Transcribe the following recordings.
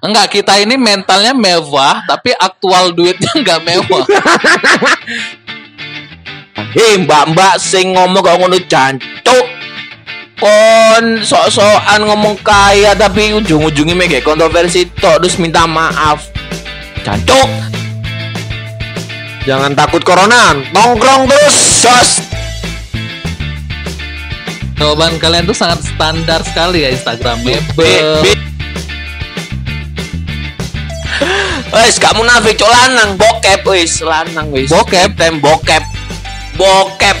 Enggak, kita ini mentalnya mewah, tapi aktual duitnya enggak mewah. Hei mbak-mbak sing ngomong kok ngono jancuk. Kon sok-sokan ngomong kaya tapi ujung-ujungnya mega kontroversi tok terus minta maaf. Jancuk. Jangan takut corona, nongkrong terus, sos. Jawaban kalian tuh sangat standar sekali ya Instagramnya. Be- be- Wes, gak munafik cok lanang bokep wis lanang wis. Bokep? tem bokep. Bokep.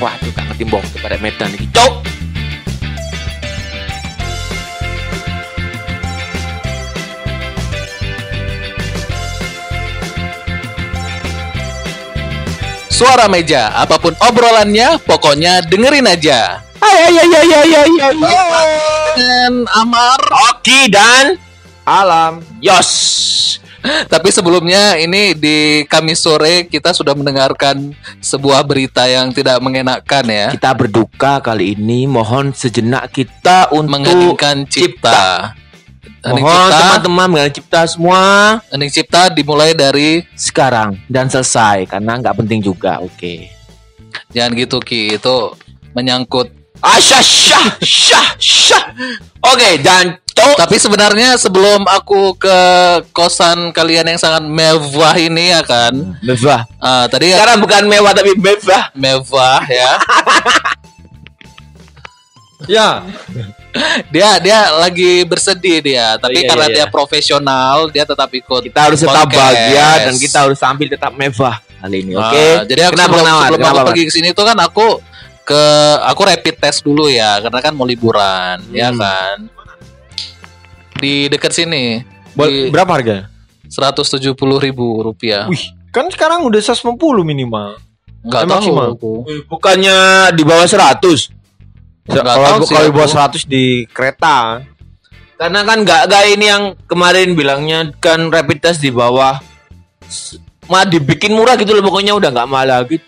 Waduh, gak ngerti bokep pada medan iki. Cok. Suara meja, apa pun obrolannya, pokoknya dengerin aja. Ay ay ay ay ay ay. Dan Amar. Oki dan Alam. Yos. Tapi sebelumnya ini di Kamis sore kita sudah mendengarkan sebuah berita yang tidak mengenakan ya. Kita berduka kali ini. Mohon sejenak kita untuk Mengheningkan cipta. Hening Mohon cipta, teman-teman mengenai cipta semua hening cipta dimulai dari sekarang dan selesai karena nggak penting juga. Oke. jangan gitu Ki, itu menyangkut. Asya syah syah syah. Oke, dan cok. Tapi sebenarnya sebelum aku ke kosan kalian yang sangat mewah ini ya kan. Mewah. ah, tadi ya Sekarang bukan mewah tapi mewah. mewah ya. Ya. dia dia lagi bersedih dia, tapi iya, karena iya, dia iya. profesional, dia tetap ikut. Kita harus tetap podcast. bahagia dan kita harus tampil tetap mewah kali ini. Oke. Ah, jadi aku Kenapa sebelum, kenapa? sebelum Kenapa, aku pergi ke sini tuh kan aku ke aku rapid test dulu ya karena kan mau liburan ya Hmm. kan di dekat sini Buat di berapa harganya? seratus tujuh puluh ribu rupiah Wih, kan sekarang udah 150 minimal. nggak emang tahu sih, Mal? aku. Bukannya di bawah 100. Nggak Kalau kalau di bawah 100 di kereta. Karena kan nggak nggak ini yang kemarin bilangnya kan rapid test di bawah mah dibikin murah gitu loh pokoknya udah nggak mahal lagi.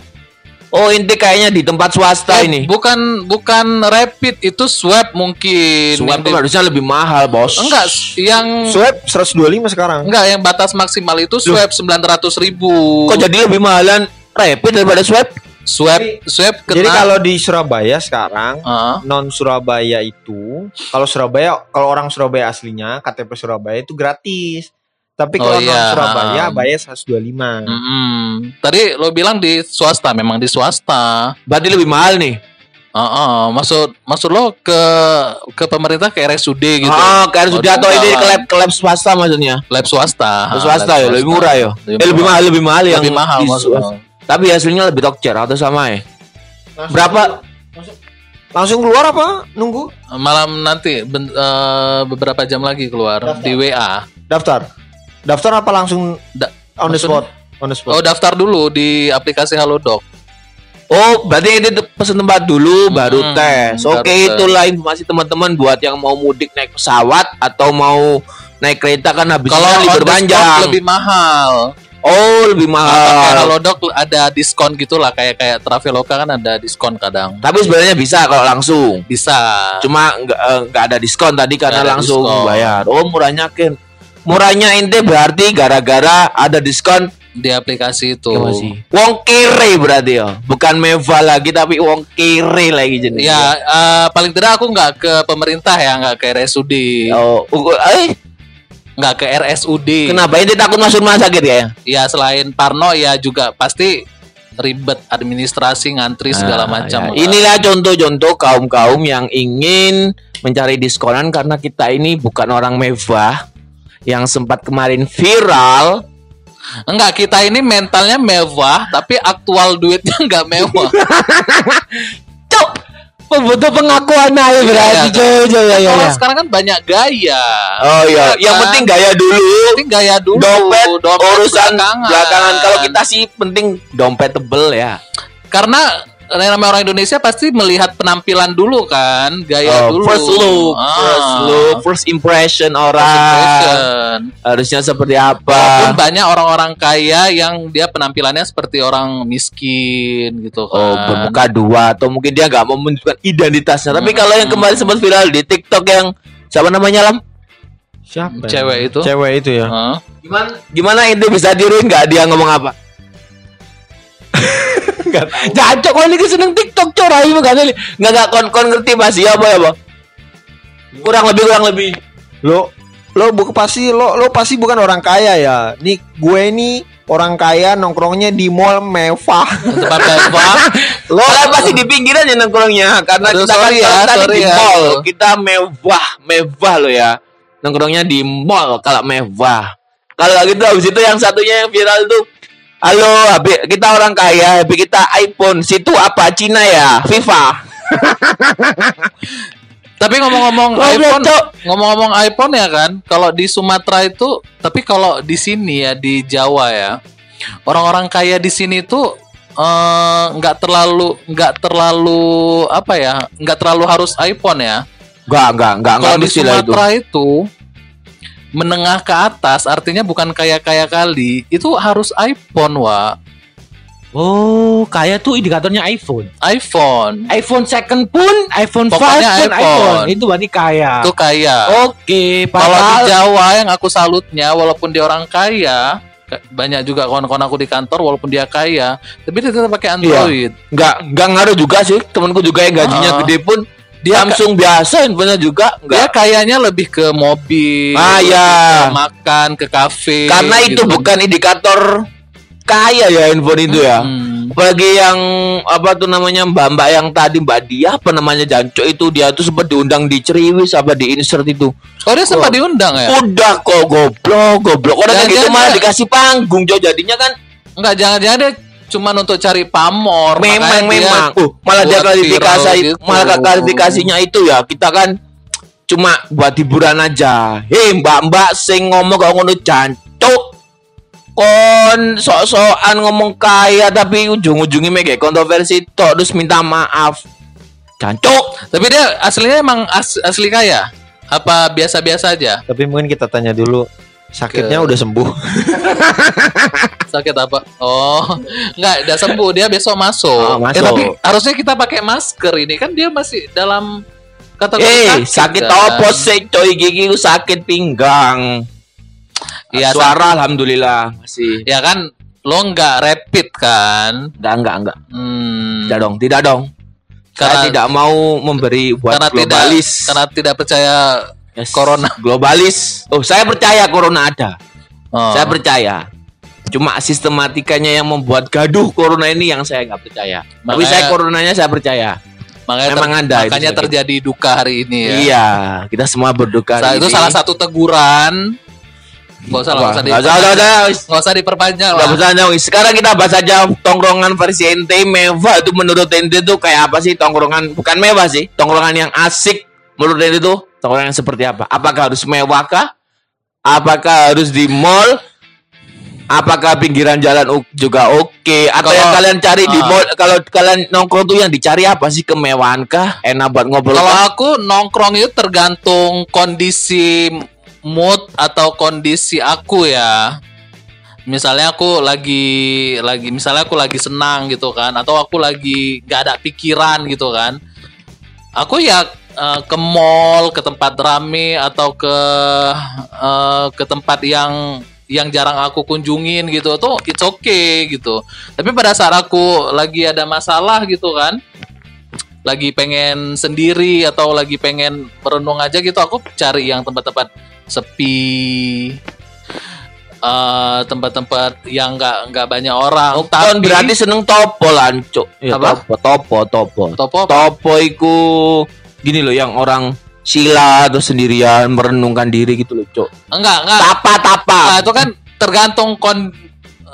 Oh inti kayaknya di tempat swasta Eh, ini. bukan bukan rapid itu swab mungkin Swab di- harusnya lebih mahal bos. enggak yang Swab 125 sekarang. enggak yang batas maksimal itu swab sembilan ratus ribu Kok jadi lebih mahalan rapid daripada swab? swab swab kena Jadi kalau di Surabaya sekarang Ah, non Surabaya itu kalau Surabaya kalau orang Surabaya aslinya KTP Surabaya itu gratis. Tapi Oh, kalau non iya. Surabaya bayar 125. mm-mm. tadi lo bilang di swasta memang di swasta Berarti lebih mahal nih. Heeh, maksud maksud lo ke ke pemerintah ke RSUD gitu. Oh, kan sudah atau enggak ini ke lab, ke lab swasta maksudnya. lab swasta. Ke Ah, swasta lab ya, lebih murah ya. Lebih Eh, lebih mahal, lebih mahal yang Lebih mahal di maksud swasta. Tapi hasilnya lebih tokcer atau sama ya? Berapa? Langsung keluar apa? Nunggu Malam nanti ben- eh, beberapa jam lagi keluar Daftar. di WA. daftar. Daftar apa langsung Da- on the spot? On the spot. Oh, daftar dulu di aplikasi Halodoc. Oh, berarti itu pesen tempat dulu baru Hmm, tes. Oke, tes. itulah informasi teman-teman buat yang mau mudik naik pesawat atau mau naik kereta kan habis Kalau libur panjang. lebih mahal. Oh, lebih mahal. Halodoc ada diskon gitulah kayak kayak Traveloka kan ada diskon kadang. Tapi sebenarnya bisa kalau langsung. Bisa. Cuma nggak eh, nggak ada diskon tadi karena langsung diskon. bayar. Oh, murahnya Ken. Murahnya ente berarti gara-gara ada diskon di aplikasi itu. Ya, masih. Wong kiri berarti ya. Bukan mewah lagi tapi wong kiri lagi jenis. Ya, eh, paling tidak aku nggak ke pemerintah ya, nggak ke RSUD, Oh, uh, eh, nggak ke RSUD. kenapa ini takut masuk rumah sakit ya? Ya selain Parno ya juga pasti ribet administrasi ngantri segala Ah, macam. ya. Inilah contoh-contoh kaum-kaum yang ingin mencari diskonan karena kita ini bukan orang mewah yang sempat kemarin viral. Enggak, kita ini mentalnya mewah tapi aktual duitnya nggak mewah. Cok, butuh pengakuan aja berarti Iya. coy, coy, ya, ya, Orang ya. sekarang kan banyak gaya. Oh iya, Iya yang kan? penting gaya dulu. Penting gaya dulu. Dompet, urusan belakangan. belakangan. Kalau kita sih penting dompet tebel ya. karena namanya orang Indonesia pasti melihat penampilan dulu kan, gaya Oh, dulu. first look, Ah, first look, first impression first orang. impression. Harusnya seperti Walaupun apa? banyak orang-orang kaya yang dia penampilannya seperti orang miskin gitu kan. Oh, bermuka dua atau mungkin dia nggak mau menunjukkan identitasnya. Tapi kalau yang kemarin sempat viral di TikTok yang siapa namanya Lam? Siapa? ya? Cewek itu. Cewek itu ya. Hah? Gimana gimana itu bisa diruin nggak dia ngomong apa? Enggak. Jancok kau ini seneng TikTok corai bukan ini. Nggak nggak kon kon ngerti masih apa ya, Bang? Kurang lebih kurang lebih. Lo lo bukan pasti lo lo pasti bukan orang kaya ya. Nih gue ini orang kaya nongkrongnya di mall mewah. Tempat mewah. Lo kan pasti di pinggiran ya nongkrongnya karena Aduh, kita kan sorry ya, kalau tadi sorry di ya. mall. Kita mewah, mewah lo ya. Nongkrongnya di mall kalau mewah. Kalau gitu habis itu yang satunya yang viral itu Halo, habis kita orang kaya, habis kita iPhone, situ apa? Cina ya, FIFA. Tapi ngomong-ngomong iPhone, ngomong-ngomong iPhone ya kan, kalau di Sumatera itu, tapi kalau di sini ya di Jawa ya, orang-orang kaya di sini tuh eh, nggak terlalu nggak terlalu apa ya, nggak terlalu harus iPhone ya. Enggak, enggak, enggak, enggak Kalau di lah itu. Sumatera itu menengah ke atas, artinya bukan kaya-kaya kali, itu harus iPhone wa, Oh, kayak tuh indikatornya iPhone. iPhone. iPhone second pun, iPhone Pokoknya 5 pun iPhone. iPhone. Itu berarti kaya. Itu kaya. Oke, Kalau di Jawa yang aku salutnya walaupun dia orang kaya, banyak juga kawan-kawan aku di kantor walaupun dia kaya, tapi dia tetap pakai Android. Enggak, enggak ngaruh juga sih. Temanku juga yang gajinya Ah. gede pun Dia Samsung biasa handphonenya juga Dia enggak. kayaknya lebih ke mobil, Ah, ya. ke makan, ke kafe. Karena itu gitu. bukan indikator kaya ya handphone itu ya. Hmm. Apalagi yang apa tuh namanya mbak-mbak yang tadi Mbak Dia apa namanya Janco itu dia tuh sempat diundang di Ceriwis apa di insert itu. Oh dia sempat diundang ya? Udah kok goblok, goblok. Orang kayak gitu malah dia- dikasih panggung Jo jadinya kan Enggak, jangan-jangan dia cuma untuk cari pamor. memang memang uh, malah dia klarifikasi gitu. malah klarifikasinya itu ya kita kan cuma buat hiburan aja hei mbak mbak sing ngomong kok ngono jancuk kon sok-sokan ngomong kaya tapi ujung-ujungnya mege kontroversi tok terus minta maaf jancuk Tapi dia aslinya emang as- asli kaya? Apa biasa-biasa aja? Tapi mungkin kita tanya dulu sakitnya Ke- udah sembuh. Sakit apa? Oh, enggak, udah sembuh. Dia besok masuk. Oh, masuk. Eh, tapi harusnya kita pakai masker ini kan dia masih dalam kategori eh sakit kan? apa sih coy gigi lu sakit pinggang Iya, suara alhamdulillah masih Ya kan lo nggak rapid kan? enggak enggak enggak Hmm, tidak dong tidak dong saya Karena- tidak mau memberi buat karena tidak globalis karena tidak percaya Yes. corona. globalis oh saya percaya corona ada Oh. saya percaya cuma sistematikanya yang membuat gaduh corona ini yang saya nggak percaya tapi Makanya- saya coronanya saya percaya makanya ter- memang ada itu makanya sakit. terjadi duka hari ini ya. iya kita semua berduka itu ini. salah satu teguran. Gak usah, gak usah, Nggak usah, nggak usah, diperpanjang lah. usah, nggak usah. sekarang kita bahas aja tongkrongan versi ente mewah itu menurut ente itu kayak apa sih tongkrongan bukan mewah sih tongkrongan yang asik menurut ente itu tongkrongan yang seperti apa apakah harus mewah kah apakah harus di mall apakah pinggiran jalan juga oke atau Kalau- yang kalian cari di Ah. mall kalau kalian nongkrong tuh yang dicari apa sih kemewahan kah enak buat ngobrol Kalau kah? aku nongkrong itu tergantung kondisi mood atau kondisi aku ya. Misalnya aku lagi lagi misalnya aku lagi senang gitu kan atau aku lagi gak ada pikiran gitu kan. Aku ya eh, ke mall, ke tempat rame atau ke eh, ke tempat yang yang jarang aku kunjungin gitu. Tuh it's okay gitu. Tapi pada saat aku lagi ada masalah gitu kan, lagi pengen sendiri atau lagi pengen merenung aja gitu aku cari yang tempat-tempat sepi eh, tempat-tempat yang nggak nggak banyak orang. Oh, kan berarti seneng topo lancuk ya, Apa? topo topo topo. Topo topo iku gini loh yang orang sila atau sendirian merenungkan diri gitu loh cok. Enggak enggak. Tapa tapa Nah, itu kan tergantung kon-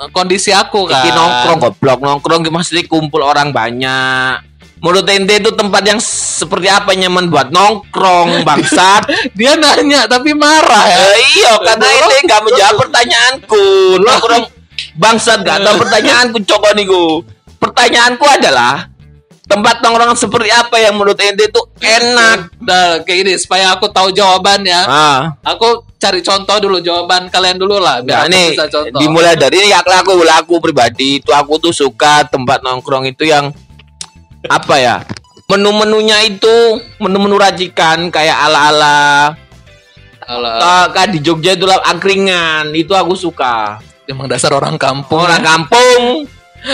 kondisi aku kan. Iki nongkrong goblok. Nongkrong maksudnya kumpul orang banyak. Menurut ente itu tempat yang seperti apa nyaman buat nongkrong bangsat? Dia nanya tapi marah ya? Eh, iya karena ente nggak menjawab pertanyaanku. Nongkrong. Bangsat gak tahu pertanyaanku cok niku. Pertanyaanku adalah tempat nongkrong seperti apa yang menurut ente itu enak? Nah, kayak gini supaya aku tahu jawabannya ah. Aku cari contoh dulu jawaban kalian dulu lah Nah, biar aku ini bisa contoh. dimulai dari ini ya aku aku pribadi itu aku tuh suka tempat nongkrong itu yang apa ya? Menu-menunya itu menu-menu racikan kayak ala-ala Kak, kak di Jogja itu lah angkringan, itu aku suka. emang dasar orang kampung. Orang kampung,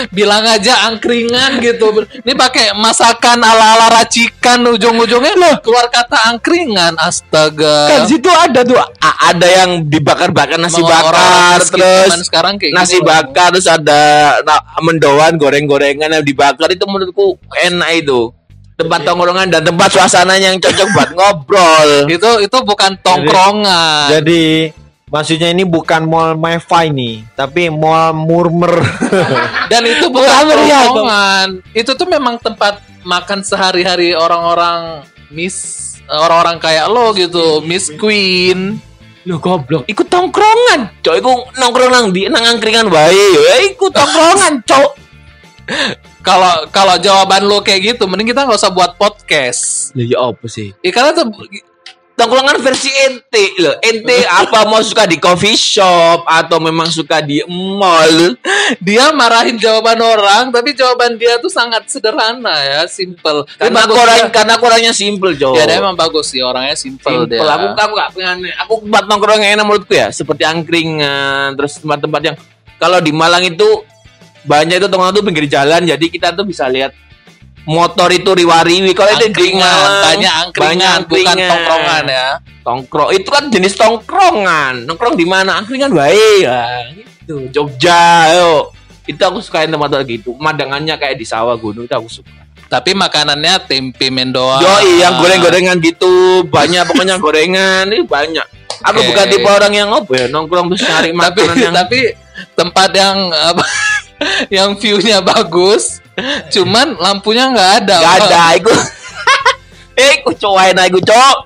bilang aja angkringan gitu. Ini pakai masakan ala-ala racikan ujung-ujungnya keluar kata angkringan. Astaga. kan situ ada tuh a- ada yang dibakar-bakar nasi Mau bakar, miskin terus sekarang kayak nasi gitu. bakar, terus ada na- mendoan goreng-gorengan yang dibakar itu menurutku enak itu. Tempat Iya. tongkrongan dan tempat suasananya yang cocok buat ngobrol. Itu itu bukan tongkrongan. Jadi maksudnya ini bukan mall MyFi nih, tapi mall Murmer. Dan itu bukan tongkrongan. Itu tuh memang tempat makan sehari-hari orang-orang Miss orang-orang kayak lo gitu, Miss Queen. Lu goblok. Ikut tongkrongan, cok. Iku nongkrong nang di nang angkringan wae yo. Ya, Ikut tongkrongan, cok. Kalau kalau jawaban lo kayak gitu, mending kita nggak usah buat podcast. Lah ya apa sih? Ya, karena tuh Tongkrongan versi ente loh. Ente apa mau suka di coffee shop atau memang suka di mall? dia marahin jawaban orang, tapi jawaban dia tuh sangat sederhana ya, simple. Karena kurang karena kurangnya simple, cok. Ya, dia emang bagus sih orangnya simple, Simple. dia. Aku aku gak pengen aku tempat nongkrong yang enak menurutku ya seperti angkringan terus tempat-tempat yang kalau di Malang itu banyak itu tongkrong tuh pinggir jalan jadi kita tuh bisa lihat motor itu riwariwi kalau itu di angkringan, Malang banyak angkringan, bukan tongkrongan ya. tongkrong itu kan jenis tongkrongan. Nongkrong di mana? Angkringan baik. Ya gitu. Jogja yo. Itu aku sukain tempat kayak gitu. Pemandangannya kayak di sawah gunung itu aku suka. Tapi makanannya tempe mendoan. Yo yang goreng-gorengan gitu. Banyak pokoknya gorengan ini banyak. Aku Oke. bukan tipe orang yang apa ya nongkrong terus nyari tapi makanan yang tapi tempat yang apa? Yang view-nya bagus, cuman lampunya nggak ada. gak ada. Iku eh, iku cowain aku cok.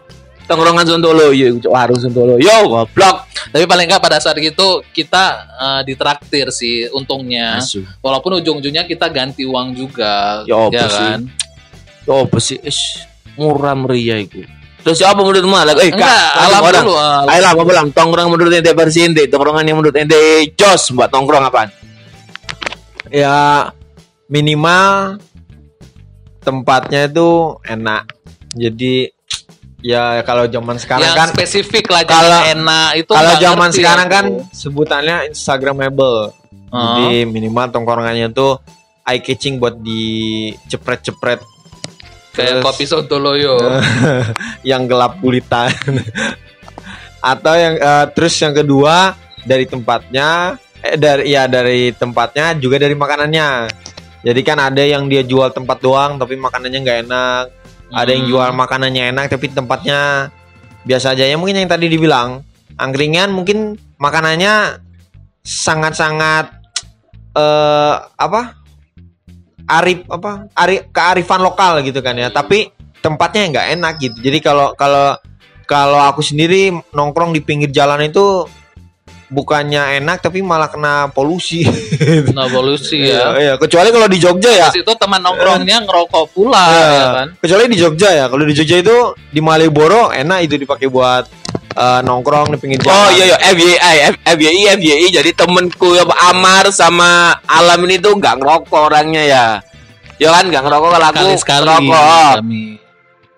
Tongkrongan Sontolo, yo iku cok warung Sontolo. Yo goblok. Tapi paling nggak pada saat itu kita eh, ditraktir sih untungnya. Asu. Walaupun ujung-ujungnya kita ganti uang juga, Ya apa sih? kan? Yo apa sih? Ish, murah meriah iku. Terus siapa menurutmu? Lah, eh, Enggak, Kak, alam orang. dulu. Ayo lah, apa? Tongkrong menurut ente versi ente, tongkrongan yang menurut ente jos buat tongkrong apaan? ya minimal tempatnya itu enak. Jadi ya kalau zaman sekarang yang kan spesifik lah kalau- enak itu kalau zaman sekarang aku. kan sebutannya instagramable. Oh. Jadi minimal tongkrongannya tuh eye catching buat dicepret-cepret kayak terus- kopi sontoloyo. yang gelap gulitan. Atau yang eh, terus yang kedua dari tempatnya eh dari ya dari tempatnya juga dari makanannya. Jadi kan ada yang dia jual tempat doang tapi makanannya nggak enak. Ada yang Hmm. jual makanannya enak tapi tempatnya biasa aja. Ya mungkin yang tadi dibilang angkringan mungkin makanannya sangat-sangat eh apa? Arif apa? Ari, kearifan lokal gitu kan ya. Tapi tempatnya nggak enak gitu. Jadi kalau kalau kalau aku sendiri nongkrong di pinggir jalan itu bukannya enak tapi malah kena polusi. Nah, polusi ya. Iya, kecuali kalau di Jogja ya. Terus itu teman nongkrongnya ngerokok pula Iya. ya kan. Kecuali di Jogja ya. Kalau di Jogja itu di Malioboro enak itu dipakai buat eh, nongkrong di pinggir jalan. Oh iya iya FYI F- FYI FYI jadi temenku yang Amar sama Alam ini tuh nggak ngerokok orangnya ya. Ya kan nggak ngerokok kalau aku Sekali-sekali ngerokok. kami.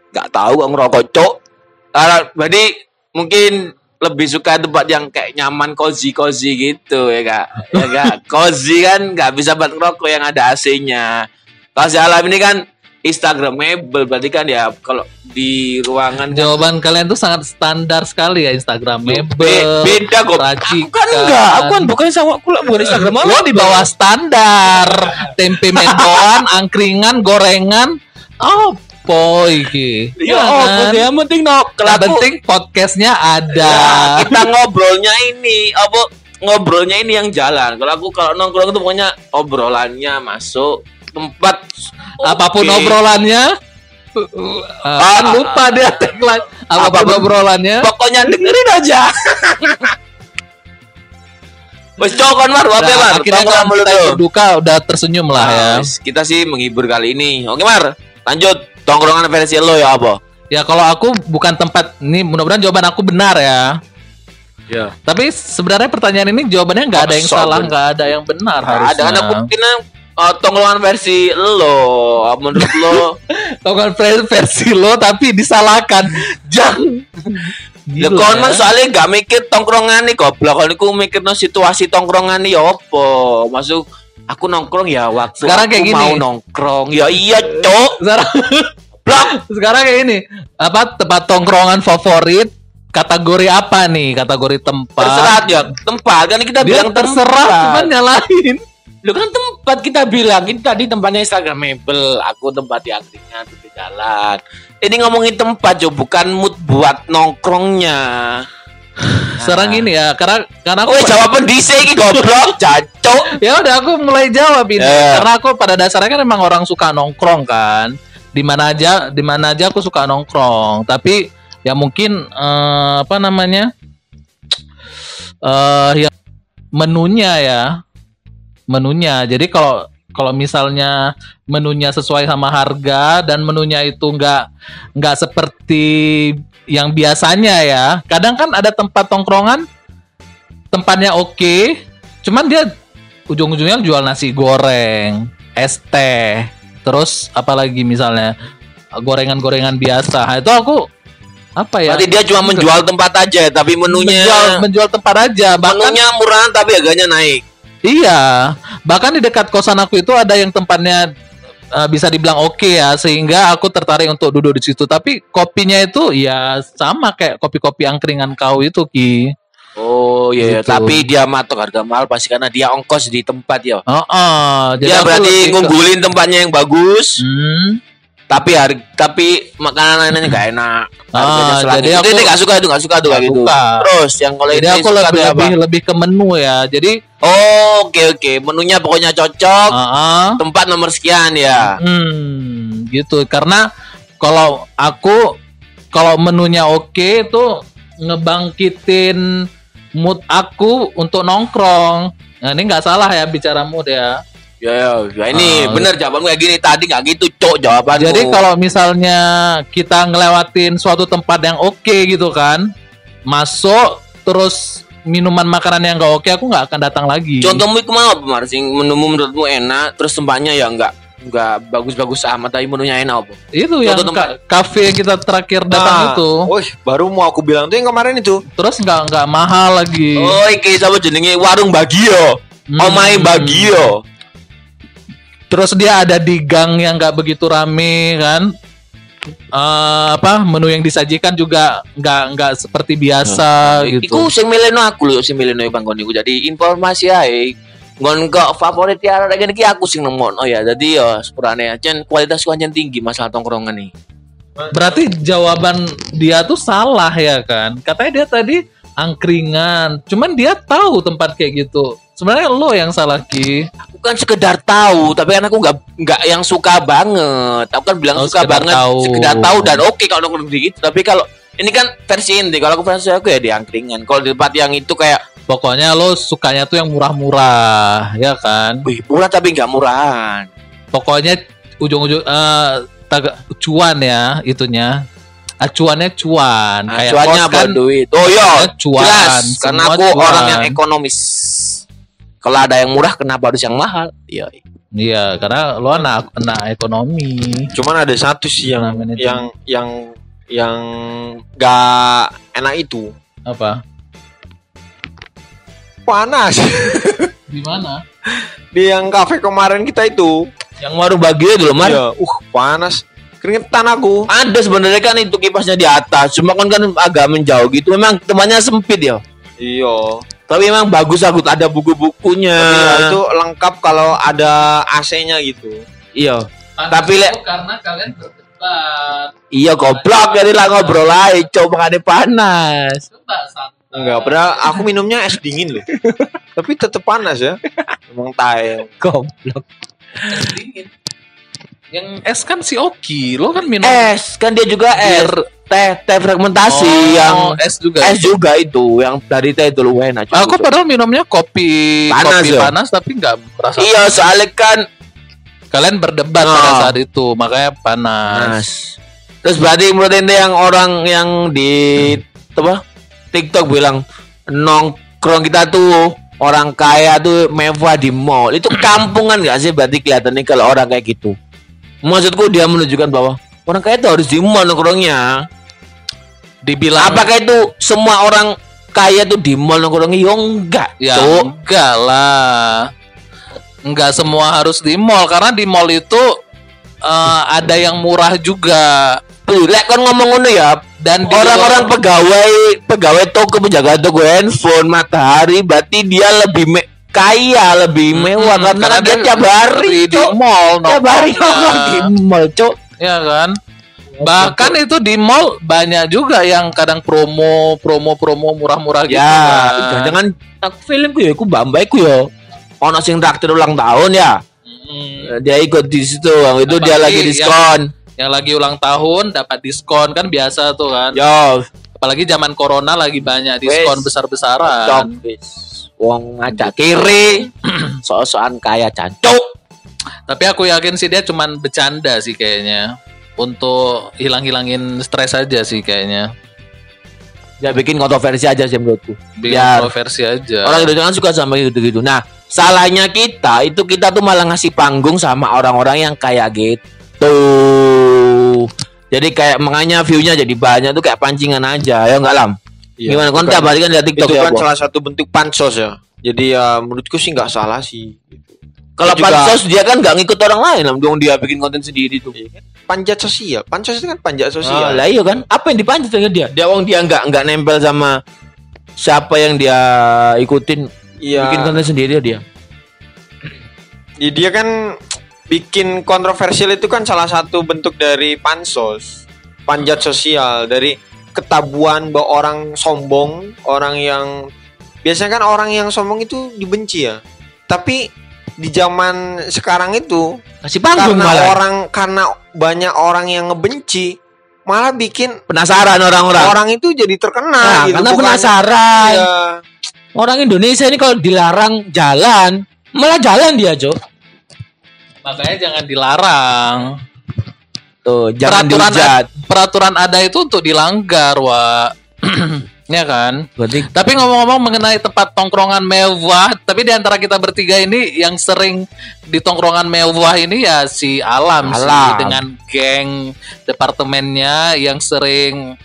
Nggak tahu kok ngerokok cok. Ah, berarti mungkin lebih suka tempat yang kayak nyaman cozy cozy gitu ya kak. Ya kak. cozy kan nggak bisa buat ngerokok yang ada AC-nya. Kalau si Alam ini kan Instagramable berarti kan ya kalau di ruangan kan Jawaban kalian tuh sangat standar sekali ya Instagramable. Be- beda kok. Aku kan enggak, aku kan bukan sama aku lah bukan Instagram Lo di bawah standar. Tempe mendoan, angkringan, gorengan. Oh, boy iki. Ya, kan? oh, yang penting no. Kalau Yang penting podcastnya ada. ya, kita ngobrolnya ini apa ngobrolnya ini yang jalan. Kalau aku kalau nongkrong itu pokoknya obrolannya masuk tempat Apa pun Oke. obrolannya. Ah, lupa dia tagline. Apa pun, Apapun- obrolannya. Pokoknya dengerin aja. Wes cokon mar, apa Nah, mar? akhirnya kan mulu kita berduka udah tersenyum lah ya. Nah, kita sih menghibur kali ini. Oke mar, lanjut tongkrongan versi lo ya apa? Ya kalau aku bukan tempat ini mudah-mudahan jawaban aku benar ya. Ya. Tapi sebenarnya pertanyaan ini jawabannya nggak ada yang Masa salah, nggak ada yang benar Ada harusnya. kan aku uh, tongkrongan versi lo. Menurut lo ver- versi lo tapi disalahkan. Jangan Gila kon ya. mang soalnya gak mikir tongkrongan nih goblok. Kon mikir no situasi tongkrongan nih ya apa? Masuk aku nongkrong ya waktu Sekarang aku kayak gini. mau nongkrong. Ya iya, Cok. Sekarang, Blok. sekarang kayak ini apa tempat tongkrongan favorit kategori apa nih kategori tempat Terserah ya tempat kan kita dia bilang terserah tempat. cuman nyalain Lu kan tempat kita bilang ini tadi tempatnya Instagramable, aku tempat di aktifnya di jalan. Ini ngomongin tempat jo, bukan mood buat nongkrongnya. sekarang gini ya karena karena aku Woi jawaban DC iki goblok, jancuk. ya udah aku mulai jawab ini. Ya. karena aku pada dasarnya kan emang orang suka nongkrong kan. Di mana aja di mana aja aku suka nongkrong. Tapi ya mungkin eh, apa namanya? Eh ya menunya ya. Menunya. Jadi kalau kalau misalnya menunya sesuai sama harga dan menunya itu nggak nggak seperti yang biasanya ya. Kadang kan ada tempat tongkrongan tempatnya oke cuman dia ujung-ujungnya jual nasi goreng es teh terus apalagi misalnya gorengan-gorengan biasa. Nah, itu aku apa ya? Berarti dia cuma menjual tempat aja, tapi menunya menjual, menjual tempat aja. Bahkan menunya murah tapi harganya naik. Iya, bahkan di dekat kosan aku itu ada yang tempatnya uh, bisa dibilang oke ya, sehingga aku tertarik untuk duduk di situ. Tapi kopinya itu ya sama kayak kopi-kopi angkringan kau itu ki. Oh iya, iya. Gitu. tapi dia matok harga mahal pasti karena dia ongkos di tempat ya. Oh, oh, Dia berarti ngumpulin tempatnya yang bagus, Hmm, tapi harga tapi makanan lainnya gak enak. Ah, jadi Itu aku- dia gak suka itu gak suka tuh kayak Nggak gitu. Terus yang kalau ini aku suka lebih tuh apa? lebih lebih ke menu ya. Jadi, Oh oke oke menunya pokoknya cocok. ah, ah. Tempat nomor sekian ya. Hmm, gitu. Karena kalau aku kalau menunya oke itu ngebangkitin mood aku untuk nongkrong. Nah, ini nggak salah ya bicara mood ya. Ya, ya, ya ini Ah. bener jawabanmu kayak gini tadi nggak gitu cok jawabanmu. Jadi kalau misalnya kita ngelewatin suatu tempat yang oke gitu kan, masuk terus minuman makanan yang nggak oke, aku nggak akan datang lagi. contohmu itu mau apa Mar? Sing menumu menurutmu enak, terus tempatnya ya nggak nggak bagus-bagus amat tapi menunya enak apa? itu yang Contoh ka- kafe yang kita terakhir datang Nah, itu, Wih, baru mau aku bilang tuh yang kemarin itu. terus nggak nggak mahal lagi. Oh, iki sama jenenge warung Bagio. Hmm. Omae Bagio. Terus dia ada di gang yang nggak begitu rame kan. Eh, apa menu yang disajikan juga nggak nggak seperti biasa gitu. Iku sing mileno aku lho, sing mileno Bang Gon iku. Jadi informasi ae. Ngon kok favorit ya lagi iki aku sing nemokno ya. Jadi ya sepurane aja kualitas ancen tinggi masalah tongkrongan nih. Berarti jawaban dia tuh salah ya kan? Katanya dia tadi angkringan. Cuman dia tahu tempat kayak gitu. Sebenarnya lo yang salah Ki. Aku kan sekedar tahu, tapi kan aku nggak nggak yang suka banget. Aku kan bilang Oh, suka sekedar banget, tahu. sekedar tahu dan oke kalau nongkrong di gitu. Tapi kalau ini kan versi inti. Kalau aku versi aku ya di angkringan. Kalau di tempat yang itu kayak, Pokoknya lo sukanya tuh yang murah-murah, ya kan? wih murah tapi nggak murahan. Pokoknya ujung-ujung eh taga- cuan ya itunya. Acuannya cuan. Nah, Kayak cuannya kan duit. Oh iya, cuan. jelas. Karena aku cuan. orang yang ekonomis. Kalau ada yang murah, kenapa harus yang mahal? Iya. Iya, karena lo anak anak ekonomi. Cuman ada satu sih yang Namanya itu. yang yang yang gak enak itu. Apa? Panas. Di mana? Di yang kafe kemarin kita itu. Yang warung Bagio itu loh, Mar. Iya, uh panas. Keringetan aku. Ada sebenarnya kan itu kipasnya di atas, cuma kan kan agak menjauh gitu. Memang temannya sempit ya. Iya. Tapi memang bagus aku ada buku-bukunya. Tapi ya, itu lengkap kalau ada AC-nya gitu. Iya. Tapi, Le- itu karena kalian berdebat. Iya goblok jadi lah ngobrol aja coba makanya panas. Coba santai. Enggak, padahal aku minumnya es dingin loh. Tapi tetep panas ya. Emang tae. Goblok. Es dingin. Yang es kan si Oki, lo kan minum Es kan dia juga es. Teh teh fragmentasi Oh, yang es juga. es juga itu yang dari teh itu lu enak. Aku padahal minumnya kopi Panas kopi ya? panas tapi nggak merasa. Iya soalnya kan Kalian berdebat Oh. pada saat itu, makanya panas. panas. Terus berarti menurut ente yang orang yang di apa TikTok bilang nongkrong kita tuh orang kaya tuh mewah di mall itu kampungan gak sih berarti kelihatannya kalau orang kayak gitu maksudku dia menunjukkan bahwa orang kaya tuh harus di mall nongkrongnya dibilang Apakah itu semua orang kaya tuh di mall nongkrong? Yo enggak, ya Cuk. enggak lah enggak semua harus di mall karena di mall itu eh, ada yang murah juga Tuh, lek kon ngomong ngono ya, dan orang-orang pegawai pegawai toko penjaga toko handphone matahari berarti dia lebih me- kaya lebih mewah Hmm, karena dia tiap hari di, di mall tiap hari nongkrong di mall cok ya kan? Bahkan itu di mall banyak juga yang kadang promo promo promo murah-murah gitu ya kan. jangan aku filmku ya aku bambaiku ya. Ono sing traktir ulang tahun ya. Hmm. dia ikut di situ Yang itu dia lagi diskon. yang lagi ulang tahun dapat diskon kan biasa tuh kan. Yo. Apalagi zaman corona lagi banyak diskon besar-besaran. Wong ngajak kiri so-soan kaya cancuk tapi aku yakin sih dia cuman bercanda sih kayaknya untuk hilang-hilangin stres aja sih kayaknya dia bikin kontroversi aja sih menurutku bikin Biar kontroversi aja Orang Indonesia kan suka sama gitu-gitu. Nah, salahnya kita itu kita tuh malah ngasih panggung sama orang-orang yang kayak gitu. Jadi kayak makanya view-nya jadi banyak tuh kayak pancingan aja ya enggak lam. Iya, Gimana itu kon kan- kan lihat TikTok itu ya. kan salah satu bentuk pansos ya. Jadi ya menurutku sih nggak salah sih. Kalau juga- pansos dia kan nggak ngikut orang lain dong dia bikin konten sendiri tuh. Panjat sosial, pansos itu kan panjat Ah, sosial. lah iya kan? Apa yang dipanjat dengan dia? Dia wong dia nggak nggak nempel sama siapa yang dia ikutin Iya. bikin konten sendiri dia. Ya, dia kan bikin kontroversial itu kan salah satu bentuk dari pansos, panjat sosial dari ketabuhan bahwa orang sombong, orang yang biasanya kan orang yang sombong itu dibenci ya. Tapi di zaman sekarang itu Kasih panggung karena malah. orang karena banyak orang yang ngebenci malah bikin Penasaran orang-orang. orang itu jadi terkenal Nah, gitu karena bukan- penasaran. Iya. Orang Indonesia ini kalau dilarang jalan, malah jalan dia, Cok. makanya jangan dilarang Tuh, jangan peraturan dihujat. peraturan ada itu untuk dilanggar wa ya kan Berarti Tapi ngomong-ngomong mengenai tempat tongkrongan mewah, tapi di antara kita bertiga ini yang sering di tongkrongan mewah ini ya si Alam, sih Alam. dengan geng departemennya yang sering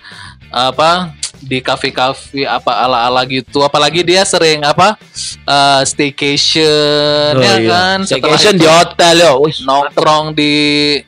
apa di kafe-kafe apa ala-ala gitu. Apalagi dia sering apa eh, staycation Oh, ya iya. kan. Staycation itu di hotel yo. Wih, nongkrong di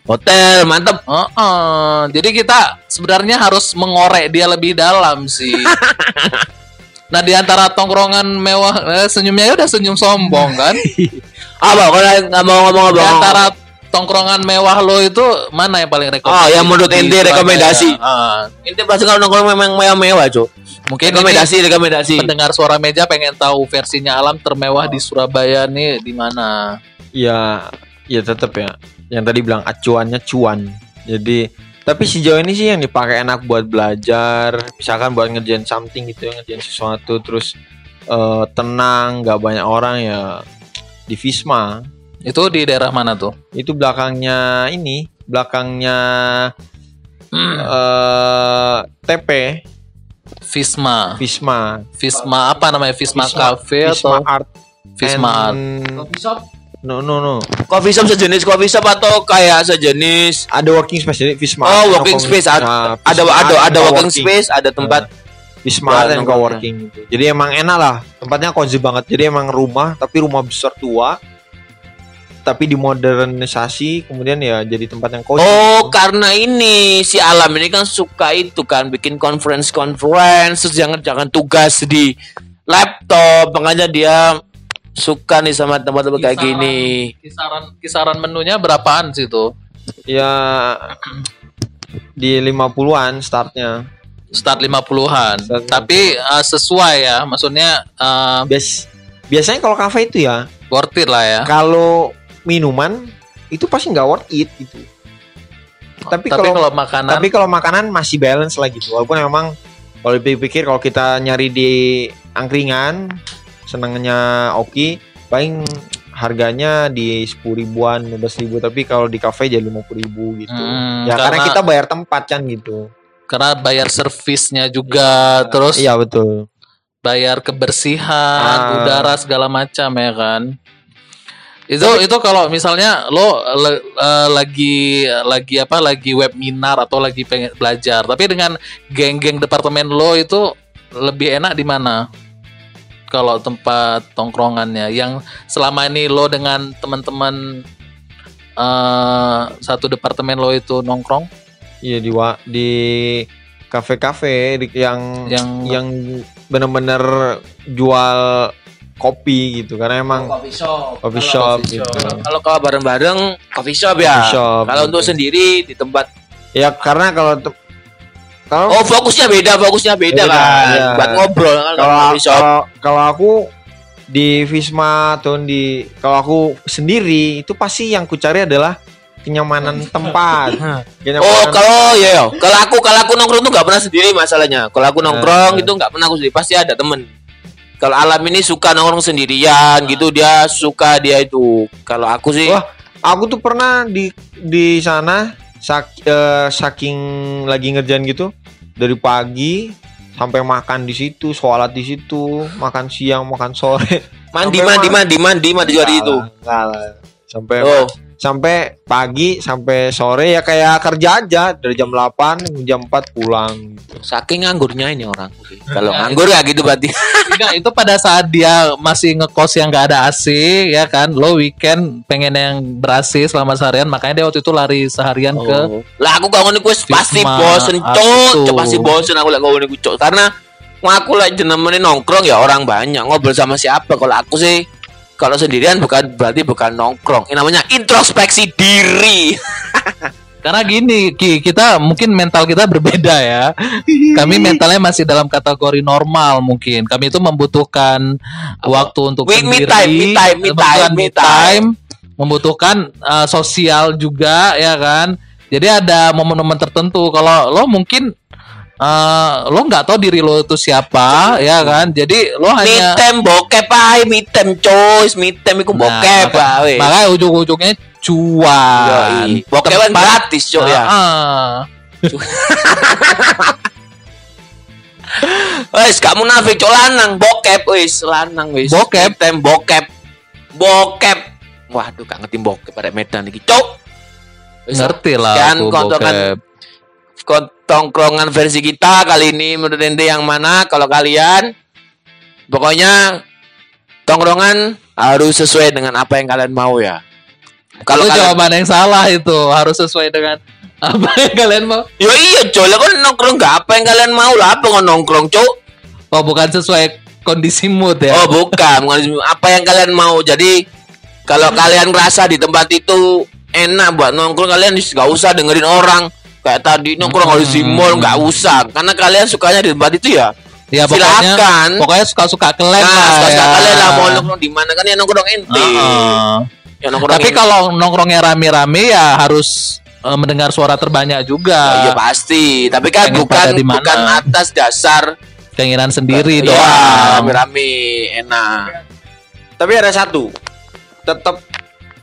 hotel mantep. Heeh. Jadi kita sebenarnya harus mengorek dia lebih dalam sih. nah di antara tongkrongan mewah, eh, senyumnya ya udah senyum sombong kan. Apa kalau nggak mau ngomong Di antara tongkrongan mewah lo itu mana yang paling rekomendasi? Oh, yang menurut ente rekomendasi. Ah, Ini pasti kalau nongkrong memang mewah-mewah, Cuk. mungkin Rekomendasi, rekomendasi. pendengar suara meja pengen tahu versinya alam termewah di Surabaya nih di mana? ya ya tetap ya yang tadi bilang acuannya cuan jadi tapi sejauh ini sih yang dipakai enak buat belajar misalkan buat ngerjain something gitu ya ngerjain sesuatu terus eh, tenang nggak banyak orang ya di Visma Itu di daerah mana tuh? itu belakangnya ini belakangnya eh TP Visma. Visma Visma apa namanya? Visma, Visma- Cafe Visma atau Art Visma Art? and- no no no Coffee shop sejenis coffee shop atau kayak sejenis ada working space jadi Visma Oh, working space ada Nah, ada Visma ada ada working space, ada tempat Wisma Buat dan nongkrong. coworking gitu. Jadi emang enak lah. Tempatnya cozy banget. Jadi emang rumah tapi rumah besar tua. Tapi dimodernisasi kemudian ya jadi tempat yang cozy. Oh, karena ini si Alam ini kan suka itu kan bikin conference conference terus jangan jangan tugas di laptop, makanya dia suka nih sama tempat-tempat kayak Kisaran- gini. Kisaran kisaran menunya berapaan sih tuh? Ya di 50-an startnya. Start 50-an. Start 50-an. Tapi uh, sesuai ya, maksudnya uh, Bias biasanya kalau kafe itu ya, worth it lah ya. kalau minuman itu pasti nggak worth it gitu. Tapi, Tapi kalau kalau makanan tapi kalau makanan masih balance lah gitu. Walaupun memang kalau dipikir kalau kita nyari di angkringan senangnya oke paling harganya di 10 ribuan 15 ribu tapi kalau di kafe jadi 50 ribu gitu Hmm, ya karena, karena- kita bayar tempat kan gitu karena bayar servisnya juga, terus iya betul bayar kebersihan, Ah. udara segala macam ya kan. Itu itu kalau misalnya lo le- eh, lagi lagi apa lagi webinar atau lagi pengen belajar, tapi dengan geng-geng departemen lo itu lebih enak di mana? Kalau tempat tongkrongannya yang selama ini lo dengan teman-teman eh satu departemen lo itu nongkrong Iya di wa- di kafe-kafe di- yang yang yang benar-benar jual kopi gitu karena emang coffee shop. coffee Kalau shop coffee gitu. shop. Kalau kalau bareng-bareng coffee shop ya. Coffee shop, Kalau gitu. untuk sendiri di tempat Ya karena kalau kalau Oh, fokusnya beda, fokusnya beda, Beda, kan. iya. Buat ngobrol kan kalau coffee shop. kalau kalau aku di Visma atau di kalau aku sendiri itu pasti yang ku cari adalah kenyamanan tempat. Oh, Kenyamanan kalau ya, ya. kalau aku kalau aku nongkrong tuh nggak pernah sendiri masalahnya. Kalau aku nongkrong Eh. itu nggak pernah aku sendiri, pasti ada temen. Kalau alam ini suka nongkrong sendirian gitu, dia suka dia itu. Kalau aku sih, Wah, aku tuh pernah di di sana sak- eh, saking lagi ngerjain gitu dari pagi sampai makan di situ, sholat di situ, makan siang, makan sore. mandi, mandi, ma- mandi, mandi, mandi hari itu. Enggak lah. Sampai Oh, sampai pagi sampai sore ya kayak kerja aja dari jam 8 jam 4 pulang. saking nganggurnya ini orang. Kalau nganggur ya gitu berarti. Enggak, itu pada saat dia masih ngekos yang gak ada AC ya kan. Lo weekend pengen yang ber-AC selama seharian, makanya dia waktu itu lari seharian ke Oh. Lah aku gak ngono kuwi pasti bosen cok, Cok, pasti bosen aku lek ngono kuwi cok. Karena aku lek jenenge nongkrong ya orang banyak ngobrol sama siapa. Kalau aku sih kalau sendirian bukan berarti bukan nongkrong. Ini namanya introspeksi diri. Karena gini, Ki, kita mungkin mental kita berbeda ya. Kami mentalnya masih dalam kategori normal mungkin. Kami itu membutuhkan waktu untuk Me- me sendiri, time, me time, me membutuhkan time, me time. membutuhkan uh, sosial juga ya kan. Jadi ada momen-momen tertentu. Kalau lo mungkin uh, lo nggak tahu diri lo itu siapa ya kan. Jadi lo hanya time bokep time coy, me time iku Nah, bokep ae. makanya ujung-ujungnya cuan. Yoi. Bokep kan gratis cok ya. Ah, Wes gak munafik cok lanang bokep wis lanang wis. Bokep? tem bokep. Bokep. Waduh gak ngerti bokep pada Medan iki cok. Ngerti lah Sekian aku kontongan bokep. kon- tongkrongan versi kita kali ini menurut ente yang mana kalau kalian pokoknya tongkrongan harus sesuai dengan apa yang kalian mau ya. Kalau jawaban yang salah itu harus sesuai dengan apa yang kalian mau. Ya iya coy, lah kan nongkrong gak apa yang kalian mau lah apa nongkrong cok. Oh bukan sesuai kondisi mood ya. Oh bukan, apa yang kalian mau. Jadi kalau kalian ngerasa di tempat itu enak buat nongkrong, kalian nggak usah dengerin orang. Kayak tadi nongkrong harus di mall, nggak usah. Karena kalian sukanya di tempat itu ya. ya pokoknya silakan. pokoknya suka-suka kalian Nah, lah suka ya. kalian lah mau nongkrong di mana kan ya nongkrong ente. Heeh. Ya nongkrong Tapi kalau nongkrongnya rame-rame ya harus eh, mendengar suara terbanyak juga. Ya, iya pasti, tapi kan Pengen bukan bukan atas dasar Keinginan sendiri ya, doang. rame-rame enak. Tapi ada satu. Tetap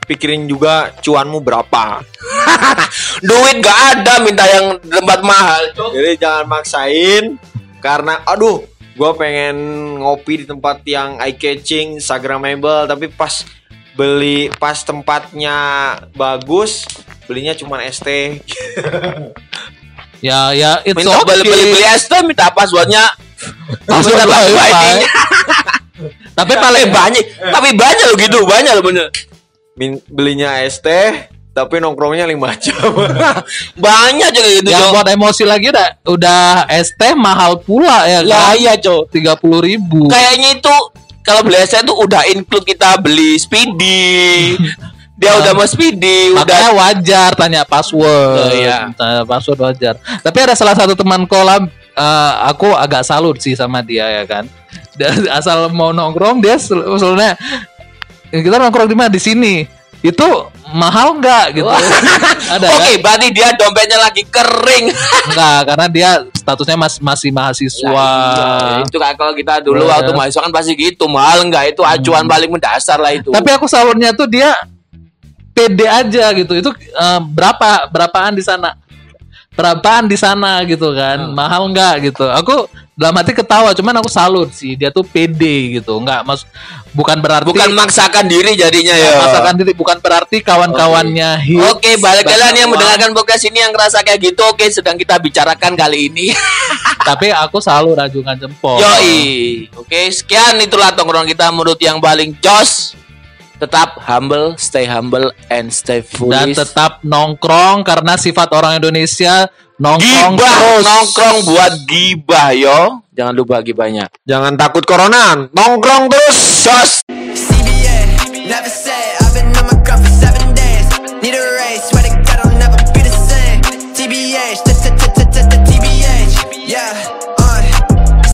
pikirin juga cuanmu berapa. Duit gak ada minta yang tempat mahal. Cok. Jadi jangan maksain karena aduh, gua pengen ngopi di tempat yang eye catching, instagramable tapi pas beli pas tempatnya bagus, belinya cuma ST. Ya ya it's minta okay. beli beli beli teh minta passwordnya Password wifi. ID-nya. Tapi paling banyak tapi banyak loh gitu banyak loh bener Min- belinya ST tapi nongkrongnya 5 jam. banyak juga gitu yang buat emosi lagi udah udah ST mahal pula ya lah kan. iya cok Tiga puluh ribu. kayaknya itu kalau beli es teh itu udah include kita beli speedy dia Nah, udah mau speedy udah Makanya wajar tanya password. Oh, iya. Tanya password wajar. Tapi ada salah satu teman kolam eh, aku agak salut sih sama dia ya kan. Dan asal mau nongkrong dia sel- usulnya "Eh, kita nongkrong di mana di sini. Itu mahal nggak gitu. ada Oke, kan? berarti dia dompetnya lagi kering. Enggak, karena dia statusnya mas- masih mahasiswa. Lah, iya. Itu kayak kalau kita dulu Iya. waktu mahasiswa kan pasti gitu, mahal enggak itu acuan paling mendasar lah itu. Tapi aku salutnya tuh dia pede aja gitu. Itu eh, berapa berapaan di sana? Berapaan di sana gitu kan? Mahal nggak gitu? Aku dalam hati ketawa cuman aku salut sih dia tuh pede gitu nggak mas bukan berarti Bukan maksakan diri jadinya ya. masakan diri bukan berarti kawan-kawannya Oke, balik banyak kalian yang mendengarkan podcast ini yang ngerasa kayak gitu, oke sedang kita bicarakan kali ini. tapi aku selalu rajungan jempol Yoi. Oke, sekian itulah tongkrong kita menurut yang paling jos. Tetap humble, stay humble and stay dan foolish. tetap nongkrong karena sifat orang Indonesia nongkrong gibah, terus. nongkrong buat gibah yo. Jangan lupa gibahnya. Jangan takut corona, nongkrong terus. sos. CBA, never say I've been on my